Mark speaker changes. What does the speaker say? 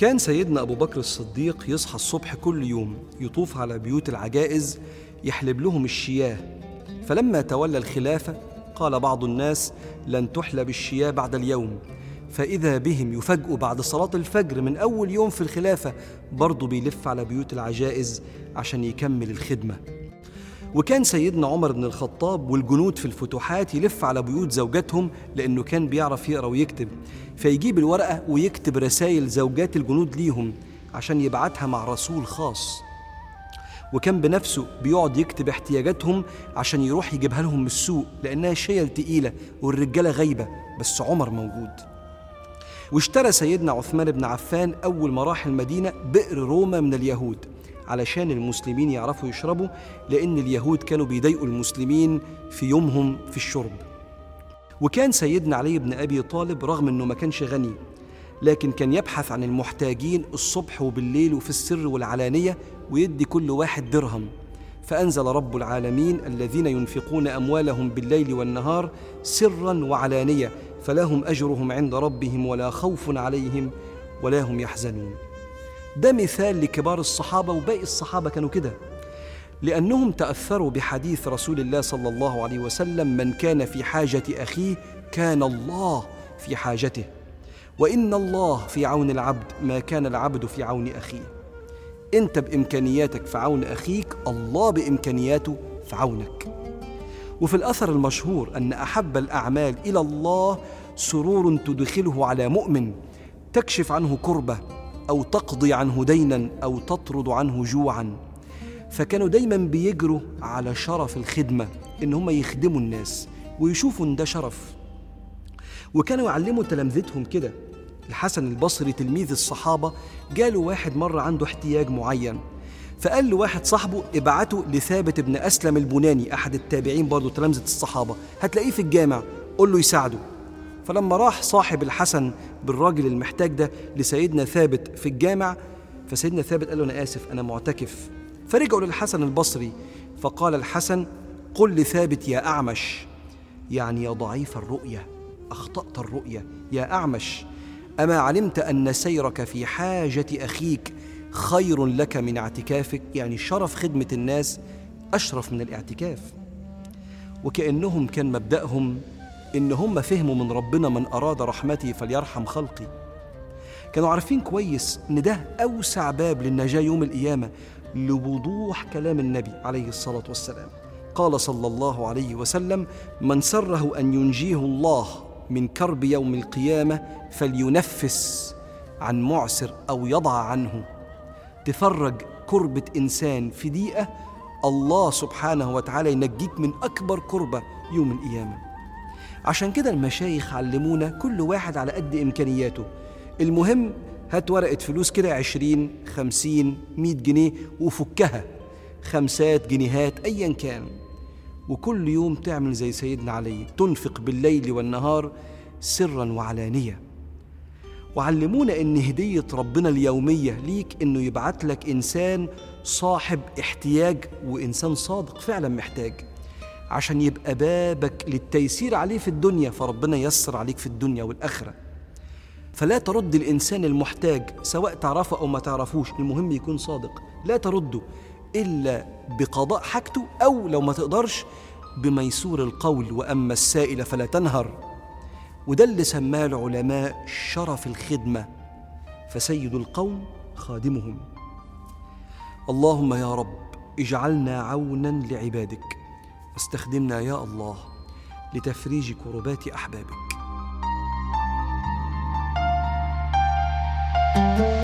Speaker 1: كان سيدنا أبو بكر الصديق يصحى الصبح كل يوم يطوف على بيوت العجائز يحلب لهم الشياه. فلما تولى الخلافة قال بعض الناس لن تحلب الشياه بعد اليوم. فإذا بهم يفاجئوا بعد صلاة الفجر من أول يوم في الخلافة برضه بيلف على بيوت العجائز عشان يكمل الخدمة. وكان سيدنا عمر بن الخطاب والجنود في الفتوحات يلف على بيوت زوجاتهم لأنه كان بيعرف يقرأ ويكتب. فيجيب الورقة ويكتب رسائل زوجات الجنود ليهم عشان يبعتها مع رسول خاص. وكان بنفسه بيقعد يكتب احتياجاتهم عشان يروح يجيبها لهم من السوق لأنها شيل تقيلة والرجالة غايبة بس عمر موجود. واشترى سيدنا عثمان بن عفان أول ما راح المدينة بئر روما من اليهود. علشان المسلمين يعرفوا يشربوا لأن اليهود كانوا بيضايقوا المسلمين في يومهم في الشرب. وكان سيدنا علي بن أبي طالب رغم أنه ما كانش غني لكن كان يبحث عن المحتاجين الصبح وبالليل وفي السر والعلانية ويدي كل واحد درهم. فأنزل رب العالمين الذين ينفقون أموالهم بالليل والنهار سرا وعلانية فلهم أجرهم عند ربهم ولا خوف عليهم ولا هم يحزنون. ده مثال لكبار الصحابة وباقي الصحابة كانوا كده. لأنهم تأثروا بحديث رسول الله صلى الله عليه وسلم من كان في حاجة أخيه كان الله في حاجته وإن الله في عون العبد ما كان العبد في عون أخيه. أنت بإمكانياتك في عون أخيك الله بإمكانياته في عونك. وفي الأثر المشهور أن أحب الأعمال إلى الله سرور تدخله على مؤمن تكشف عنه كربة أو تقضي عنه دينا أو تطرد عنه جوعا. فكانوا دايما بيجروا على شرف الخدمة إن هم يخدموا الناس ويشوفوا إن ده شرف. وكانوا يعلموا تلامذتهم كده. الحسن البصري تلميذ الصحابة جاله واحد مرة عنده احتياج معين. فقال له واحد صاحبه ابعته لثابت بن أسلم البناني أحد التابعين برضه تلامذة الصحابة. هتلاقيه في الجامع قول له يساعده. فلما راح صاحب الحسن بالراجل المحتاج ده لسيدنا ثابت في الجامع فسيدنا ثابت قال له أنا آسف أنا معتكف. فرجعوا للحسن البصري فقال الحسن قل لثابت يا أعمش. يعني يا ضعيف الرؤية أخطأت الرؤية. يا أعمش أما علمت أن سيرك في حاجة أخيك خير لك من اعتكافك؟ يعني شرف خدمة الناس أشرف من الاعتكاف. وكأنهم كان مبدأهم إن هم فهموا من ربنا من أراد رحمتي فليرحم خلقي. كانوا عارفين كويس إن ده أوسع باب للنجاة يوم القيامة لوضوح كلام النبي عليه الصلاة والسلام. قال صلى الله عليه وسلم من سره أن ينجيه الله من كرب يوم القيامة فلينفس عن معسر أو يضع عنه. تفرج كربة إنسان في دقيقة الله سبحانه وتعالى ينجيك من أكبر كربة يوم القيامة. عشان كده المشايخ علمونا كل واحد على قد إمكانياته. المهم هات ورقة فلوس كده عشرين خمسين مية جنيه وفكها. خمسات جنيهات أيا كان. وكل يوم تعمل زي سيدنا علي تنفق بالليل والنهار سرا وعلانية. وعلمونا إن هدية ربنا اليومية ليك إنه يبعت لك إنسان صاحب احتياج وإنسان صادق فعلا محتاج. عشان يبقى بابك للتيسير عليه في الدنيا فربنا يسر عليك في الدنيا والآخرة. فلا ترد الإنسان المحتاج سواء تعرفه أو ما تعرفوش. المهم يكون صادق. لا ترده إلا بقضاء حاجته أو لو ما تقدرش بميسور القول وأما السائل فلا تنهر. وده اللي سماه العلماء شرف الخدمة فسيد القوم خادمهم. اللهم يا رب اجعلنا عونا لعبادك. واستخدمنا يا الله لتفريج كربات أحبابك. thank you